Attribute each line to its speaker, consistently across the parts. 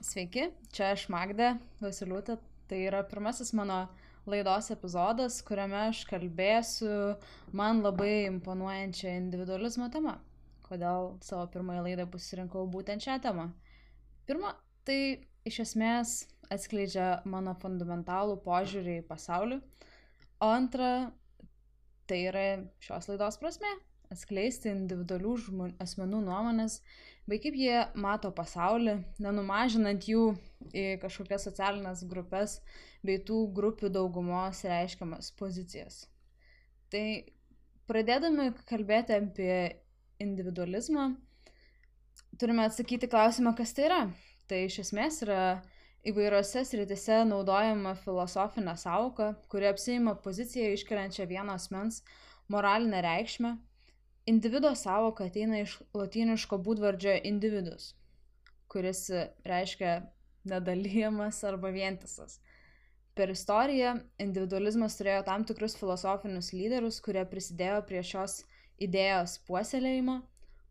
Speaker 1: Sveiki, čia aš Magda Vasiliūtė. Tai yra pirmasis mano laidos epizodas, kuriame aš kalbėsiu man labai imponuojančią individualizmo temą. Kodėl savo pirmąją laidą pasirinkau būtent šią temą. Pirma, tai iš esmės atskleidžia mano fundamentalų požiūrį į pasaulį. O antra, tai yra šios laidos prasme - atskleisti individualių žmonių, asmenų nuomonės bei kaip jie mato pasaulį, nenumažinant jų į kažkokias socialinės grupės bei tų grupių daugumos reiškiamas pozicijas. Tai pradėdami kalbėti apie individualizmą, turime atsakyti klausimą, kas tai yra. Tai iš esmės yra įvairiose sritise naudojama filosofinė sauka, kuri apsima poziciją iškeliančią vieno asmens moralinę reikšmę individo sąvoka ateina iš lotyniško būdvardžio individus, kuris reiškia nedalijamas arba vientisas. Per istoriją individualizmas turėjo tam tikrus filosofinius lyderius, kurie prisidėjo prie šios idėjos puoselėjimo,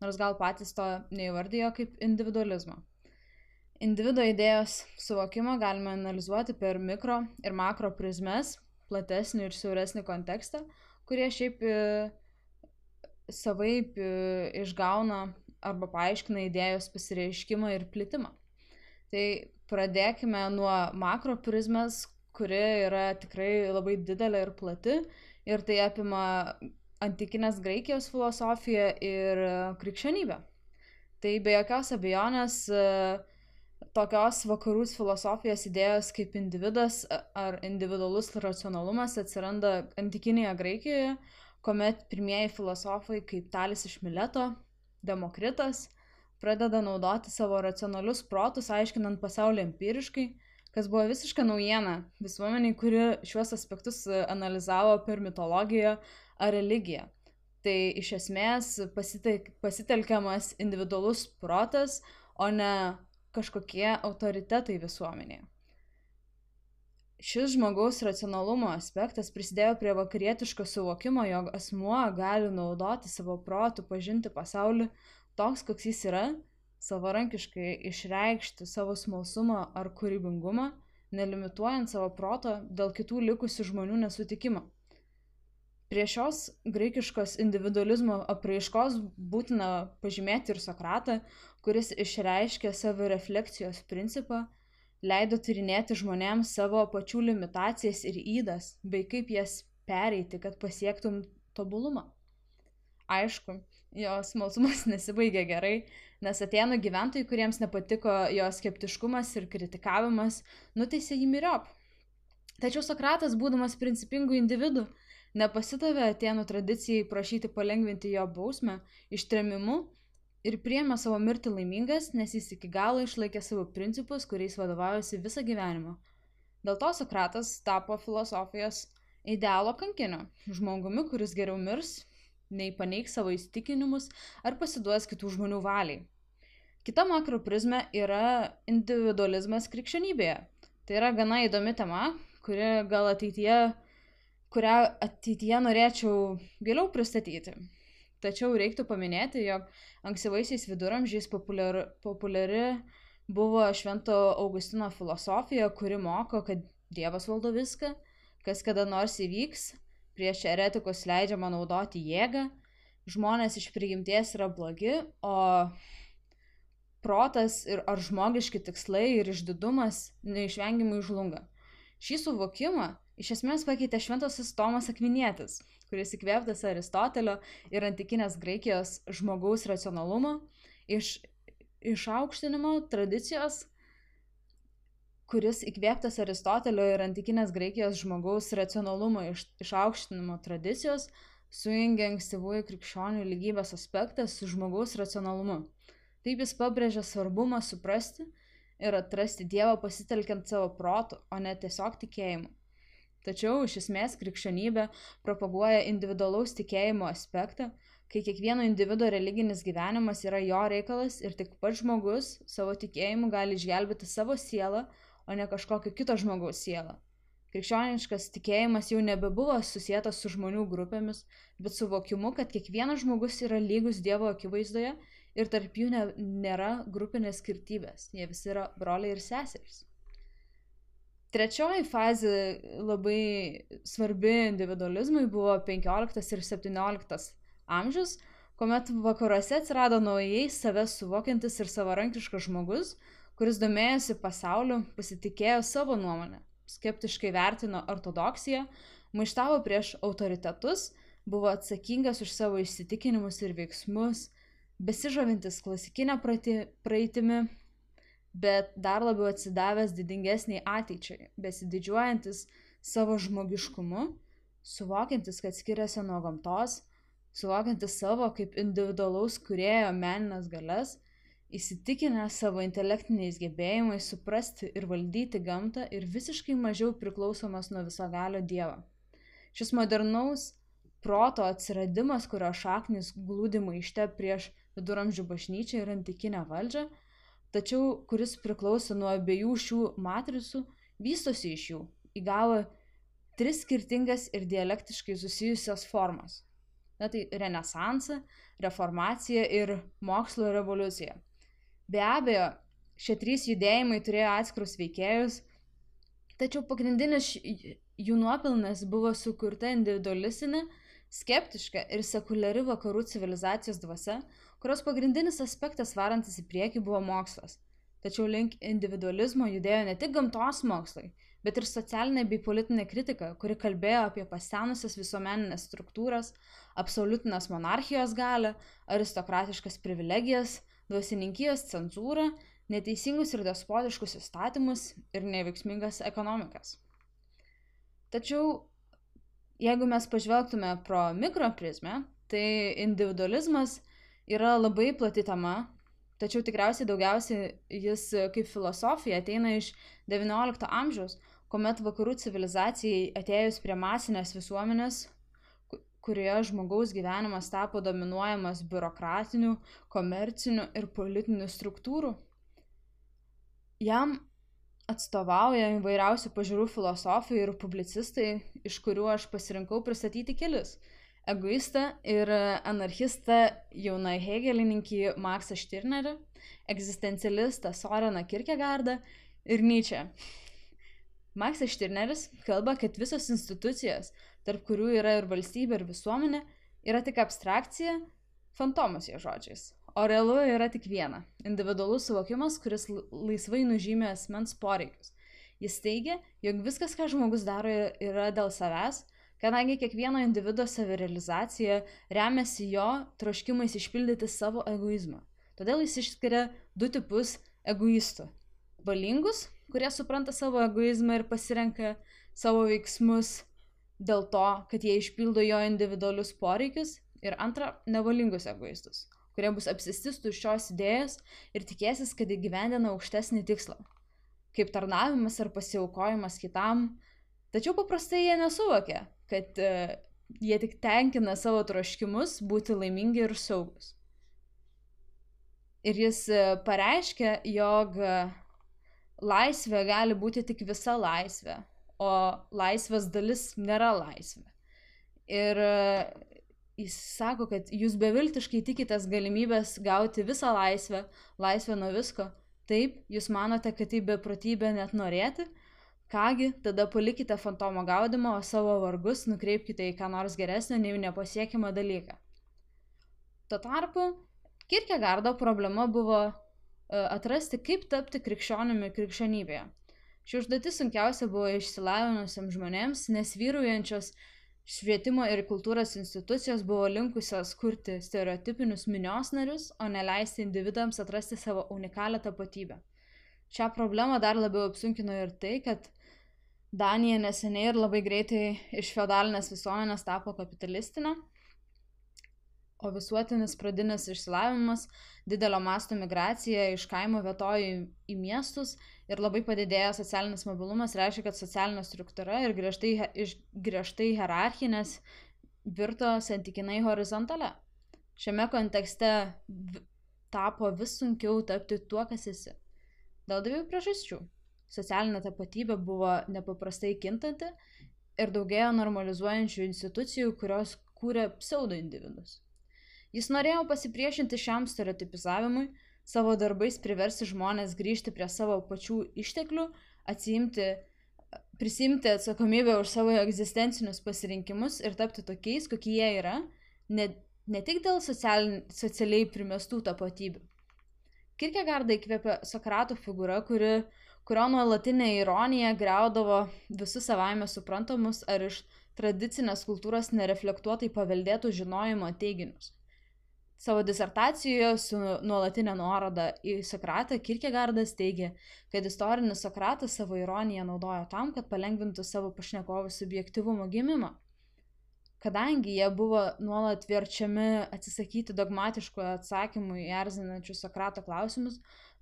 Speaker 1: nors gal patys to neįvardijo kaip individualizmo. Individuo idėjos suvokimą galime analizuoti per mikro ir makro prizmes, platesnį ir siauresnį kontekstą, kurie šiaip savaip e, išgauna arba paaiškina idėjos pasireiškimą ir plitimą. Tai pradėkime nuo makro prizmės, kuri yra tikrai labai didelė ir plati ir tai apima antikinės Graikijos filosofiją ir krikščionybę. Tai be jokios abejonės e, tokios vakarų filosofijos idėjos kaip individas ar individualus racionalumas atsiranda antikinėje Graikijoje, kuomet pirmieji filosofai kaip Talis iš Mileto, Demokritas pradeda naudoti savo racionalius protus, aiškinant pasaulį empiriškai, kas buvo visiška naujiena visuomeniai, kuri šiuos aspektus analizavo per mitologiją ar religiją. Tai iš esmės pasitelkiamas individualus protas, o ne kažkokie autoritetai visuomenėje šis žmogaus racionalumo aspektas prisidėjo prie vakarietiško suvokimo, jog asmuo gali naudoti savo protų pažinti pasaulį toks, koks jis yra, savarankiškai išreikšti savo smalsumą ar kūrybingumą, nelimituojant savo proto dėl kitų likusių žmonių nesutikimo. Prie šios graikiškos individualizmo apraiškos būtina pažymėti ir Sokratą, kuris išreiškė savirefleksijos principą leido tyrinėti žmonėms savo pačių limitacijas ir įdas, bei kaip jas pereiti, kad pasiektum tobulumą. Aišku, jo smalsumas nesibaigė gerai, nes atėnų gyventojai, kuriems nepatiko jo skeptiškumas ir kritikavimas, nuteisė jį miriop. Tačiau Sokratas, būdamas principingų individų, nepasidavė atėnų tradicijai prašyti palengvinti jo bausmę ištremimu ir priėmė savo mirtį laimingas, nes jis iki galo išlaikė savo principus, kuriais vadovavosi visą gyvenimą. Dėl to Sokratas tapo filosofijos idealo kankiniu, žmogumi, kuris geriau mirs, nei paneigs savo įsitikinimus ar pasiduos kitų žmonių valiai. Kita makro prizmė yra individualizmas krikščionybėje. Tai yra gana įdomi tema, kuri gal ateityje, kurią ateityje norėčiau giliau pristatyti. Tačiau reiktų paminėti, jog ankstyvaisiais viduramžiais populiari, populiari buvo Švento Augustino filosofija, kuri moko, kad Dievas valdo viską, kas kada nors įvyks, prieš eretikus leidžiama naudoti jėgą, žmonės iš prigimties yra blogi, o protas ir ar žmogiški tikslai ir išdidumas neišvengiamai žlunga. Šį suvokimą iš esmės pakeitė šventasis Tomas Akvinėtis, kuris įkvėptas Aristotelio ir antikinės Graikijos žmogaus racionalumo, iš išaukštinimo tradicijos, kuris įkvėptas Aristotelio ir antikinės Graikijos žmogaus racionalumo iš, išaukštinimo tradicijos, sujungia ankstyvųjų krikščionių lygybės aspektą su žmogaus racionalumu. Taip jis pabrėžia svarbumą suprasti ir atrasti Dievą pasitelkiant savo protų, o ne tiesiog tikėjimu. Tačiau iš esmės krikščionybė propaguoja individualaus tikėjimo aspektą, kai kiekvieno individuo religinis gyvenimas yra jo reikalas ir tik pats žmogus savo tikėjimu gali išgelbėti savo sielą, o ne kažkokio kito žmogaus sielą. Krikščioniškas tikėjimas jau nebebuvo susijęs su žmonių grupėmis, bet suvokimu, kad kiekvienas žmogus yra lygus Dievo akivaizdoje ir tarp jų ne, nėra grupinės skirtybės, jie visi yra broliai ir seserys. Trečioji fazė labai svarbi individualizmui buvo 15 ir 17 amžius, kuomet vakaruose atsirado naujai save suvokiantis ir savarankiškas žmogus, kuris domėjosi pasauliu, pasitikėjo savo nuomonę, skeptiškai vertino ortodoksiją, maištavo prieš autoritetus, buvo atsakingas už savo įsitikinimus ir veiksmus, besižavintis klasikinę praeitimi, bet dar labiau atsidavęs didingesniai ateičiai, besididžiuojantis savo žmogiškumu, suvokiantis, kad skiriasi nuo gamtos, suvokiantis savo kaip individualaus kurėjo meninės galias, įsitikinęs savo intelektiniais gebėjimais suprasti ir valdyti gamtą ir visiškai mažiau priklausomas nuo visagalio Dievo. Šis modernaus proto atsiradimas, kurio šaknis glūdi maište prieš viduramžių bažnyčią ir antikinę valdžią, tačiau kuris priklauso nuo abiejų šių matricų, vystosi iš jų, įgavo tris skirtingas ir dialektiškai susijusias formas. Na tai renesansą, reformaciją ir mokslo revoliuciją. Be abejo, šie trys judėjimai turėjo atskirus veikėjus, tačiau pagrindinis jų nuopilnas buvo sukurta individualistinė, skeptiška ir sekuliari vakarų civilizacijos dvasia, kurios pagrindinis aspektas varantis į priekį buvo mokslas. Tačiau link individualizmo judėjo ne tik gamtos mokslai, bet ir socialinė bei politinė kritika, kuri kalbėjo apie pasenusias visuomeninės struktūras, absoliutinės monarchijos galę, aristokratiškas privilegijas, dvasininkijos cenzūrą, neteisingus ir despotiškus įstatymus ir neveiksmingas ekonomikas. Tačiau, jeigu mes pažvelgtume pro mikroprizmę, tai individualizmas yra labai plati tema, tačiau tikriausiai daugiausiai jis kaip filosofija ateina iš XIX amžiaus, kuomet vakarų civilizacijai atėjus prie masinės visuomenės, kurioje žmogaus gyvenimas tapo dominuojamas biurokratinių, komercinių ir politinių struktūrų. Jam atstovauja įvairiausių pažiūrų filosofai ir publicistai, iš kurių aš pasirinkau pristatyti kelis egoistą ir anarchistą jauną hegelininkį Maksą Štirnerį, egzistencialistą Soreną Kierkegaardą ir Nyčę. Maksas Štirneris kalba, kad visos institucijos, tarp kurių yra ir valstybė, ir visuomenė, yra tik abstrakcija, fantomas jo žodžiais. O realu yra tik viena - individualus suvokimas, kuris laisvai nužymė asmens poreikius. Jis teigia, jog viskas, ką žmogus daro, yra dėl savęs, kadangi kiekvieno individo savirealizacija remiasi jo troškimais išpildyti savo egoizmą. Todėl jis išskiria du tipus egoistų. Valingus, kurie supranta savo egoizmą ir pasirenka savo veiksmus dėl to, kad jie išpildo jo individualius poreikius. Ir antra, nevalingus egoistus, kurie bus apsistis tuščios idėjos ir tikėsis, kad įgyvendina aukštesnį tikslą. Kaip tarnavimas ar pasiaukojimas kitam. Tačiau paprastai jie nesuvokia, kad uh, jie tik tenkina savo troškimus būti laimingi ir saugus. Ir jis uh, pareiškia, jog uh, laisvė gali būti tik visa laisvė, o laisvės dalis nėra laisvė. Ir jis sako, kad jūs beviltiškai tikitės galimybės gauti visą laisvę, laisvę nuo visko. Taip, jūs manote, kad tai beprotybė net norėti, Kągi, tada palikite fantomo gaudimą, o savo vargus nukreipkite į ką nors geresnio nei nepasiekimą dalyką. Tuo tarpu, Kirkegardo problema buvo e, atrasti, kaip tapti krikščionimi krikščionybėje. Ši užduotis sunkiausia buvo išsilavinusiams žmonėms, nes vyraujančios švietimo ir kultūros institucijos buvo linkusios kurti stereotipinius minios narius, o neleisti individams atrasti savo unikalią tapatybę. Šią problemą dar labiau apsunkino ir tai, kad Danija neseniai ir labai greitai iš feodalinės visuomenės tapo kapitalistinė, o visuotinis pradinis išsilavinimas, didelio masto migracija iš kaimo vietojų į miestus ir labai padidėjęs socialinis mobilumas reiškia, kad socialinė struktūra ir griežtai, iš griežtai hierarchinės virto santykinai horizontale. Šiame kontekste tapo vis sunkiau tapti tuo, kas esi. Dėl dviejų priežasčių socialinė tapatybė buvo nepaprastai kintanti ir daugėjo normalizuojančių institucijų, kurios kūrė pseudo individus. Jis norėjo pasipriešinti šiam stereotipizavimui, savo darbais priversti žmonės grįžti prie savo pačių išteklių, atsiimti, prisimti atsakomybę už savo egzistencinius pasirinkimus ir tapti tokiais, kokie jie yra, ne, ne tik dėl socialiai primestų tapatybių. Kirkegardą įkvėpė Sokrato figūra, kuri kurio nuolatinė ironija greudavo visus savaime suprantamus ar iš tradicinės kultūros nereflektuotai paveldėtų žinojimo teiginius. Savo disertacijoje su nuolatinė nuoroda į Sokratą Kirkegardas teigia, kad istorinis Sokratas savo ironiją naudojo tam, kad palengvintų savo pašnekovų subjektivumo gimimą. Kadangi jie buvo nuolat verčiami atsisakyti dogmatiškų atsakymų į erzinančius Sokrato klausimus,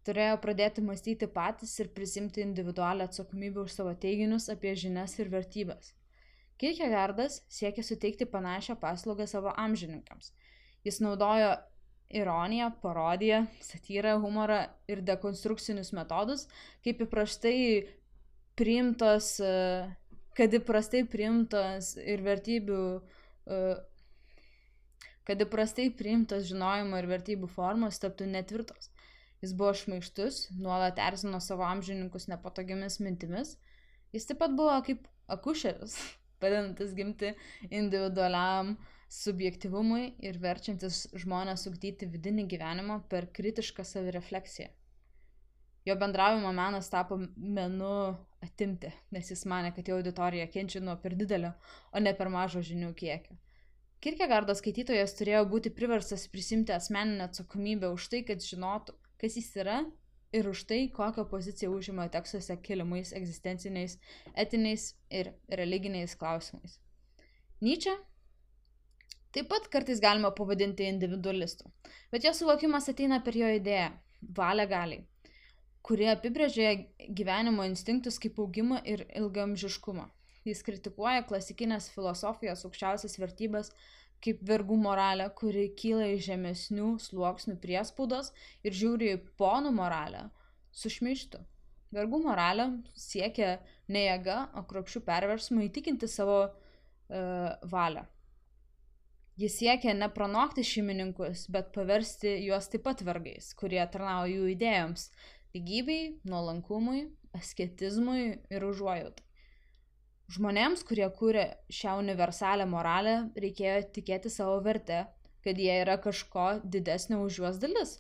Speaker 1: turėjo pradėti mąstyti patys ir prisimti individualią atsakomybę už savo teiginius apie žinias ir vertybės. Kierkegaardas siekė suteikti panašią paslaugą savo amžininkams. Jis naudojo ironiją, parodiją, satyrą, humorą ir dekonstrukcinius metodus, kaip įprastai priimtos, kad įprastai priimtos ir vertybių, kad įprastai priimtos žinojimo ir vertybių formos taptų netvirtos. Jis buvo šmaikštus, nuolat erzino savo amžininkus nepatogiamis mintimis. Jis taip pat buvo kaip akušeris, padedantis gimti individualiam subjektivumui ir verčiantis žmonės ugdyti vidinį gyvenimą per kritišką savirefleksiją. Jo bendravimo menas tapo menu atimti, nes jis mane, kad jo auditorija kenčia nuo per didelio, o ne per mažo žinių kiekio. Kirkegardo skaitytojas turėjo būti priverstas prisimti asmeninę atsakomybę už tai, kad žinotų, kas jis yra ir už tai, kokią poziciją užima tekstuose keliamais egzistenciniais, etiniais ir religiniais klausimais. Nyčia taip pat kartais galima pavadinti individualistu, bet jo suvokimas ateina per jo idėją - valią galiai, kurie apibrėžia gyvenimo instinktus kaip augimą ir ilgamžiškumą. Jis kritikuoja klasikinės filosofijos aukščiausias vertybės kaip vergų moralę, kuri kyla iš žemesnių sluoksnių priespaudos ir žiūri į ponų moralę su šmeištu. Vergų moralė siekia ne jėga, o kropšių perversmų įtikinti savo uh, valią. Jis siekia ne pranokti šeimininkus, bet paversti juos taip pat vergais, kurie tarnauja jų idėjoms - lygybei, nuolankumui, asketizmui ir užuojautai. Žmonėms, kurie kūrė šią universalią moralę, reikėjo tikėti savo vertę, kad jie yra kažko didesnio už juos dalis.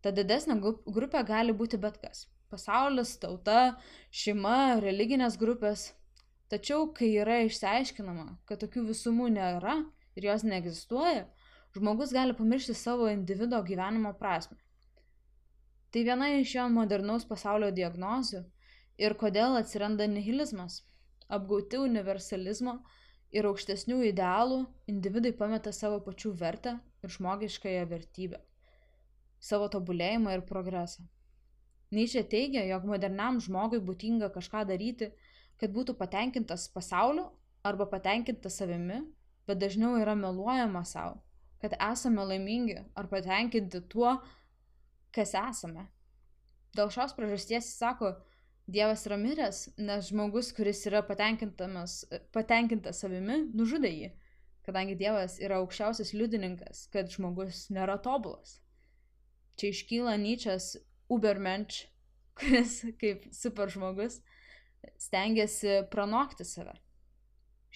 Speaker 1: Ta didesnė grupė gali būti bet kas - pasaulis, tauta, šeima, religinės grupės. Tačiau, kai yra išsiaiškinama, kad tokių visumų nėra ir jos neegzistuoja, žmogus gali pamiršti savo individuo gyvenimo prasme. Tai viena iš jo modernaus pasaulio diagnozių ir kodėl atsiranda nihilizmas apgauti universalizmo ir aukštesnių idealų, individai pameta savo pačių vertę ir žmogiškąją vertybę, savo tobulėjimą ir progresą. Nyčia teigia, jog moderniam žmogui būtinga kažką daryti, kad būtų patenkintas pasauliu arba patenkintas savimi, bet dažniau yra meluojama savo, kad esame laimingi ar patenkinti tuo, kas esame. Dėl šios priežasties jis sako, Dievas yra miręs, nes žmogus, kuris yra patenkintas savimi, nužudė jį, kadangi Dievas yra aukščiausias liudininkas, kad žmogus nėra tobulas. Čia iškyla Nyčias Ubermensch, kuris kaip super žmogus stengiasi pranokti save.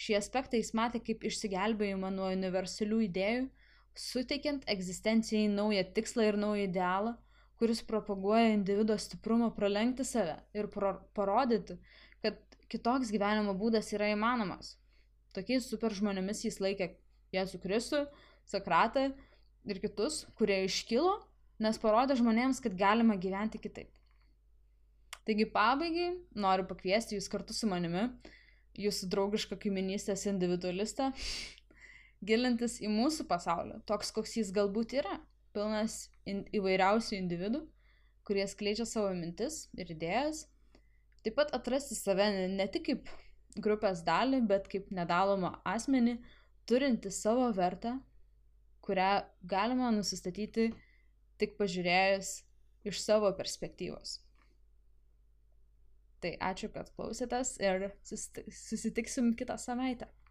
Speaker 1: Šį aspektą jis matė kaip išsigelbėjimą nuo universalių idėjų, suteikiant egzistencijai naują tikslą ir naują idealą, kuris propaguoja individo stiprumą pralenkti save ir pro parodyti, kad kitoks gyvenimo būdas yra įmanomas. Tokiais super žmonėmis jis laikė Jėzų Kristų, Sakratą ir kitus, kurie iškilo, nes parodė žmonėms, kad galima gyventi kitaip. Taigi pabaigai noriu pakviesti jūs kartu su manimi, jūsų draugišką kaiminystės individualistą, gilintis į mūsų pasaulį, toks koks jis galbūt yra pilnas in, įvairiausių individų, kurie skleidžia savo mintis ir idėjas. Taip pat atrasti save ne, tik kaip grupės dalį, bet kaip nedalomą asmenį, turinti savo vertę, kurią galima nusistatyti tik pažiūrėjus iš savo perspektyvos. Tai ačiū, kad klausėtės ir susitiksim kitą savaitę.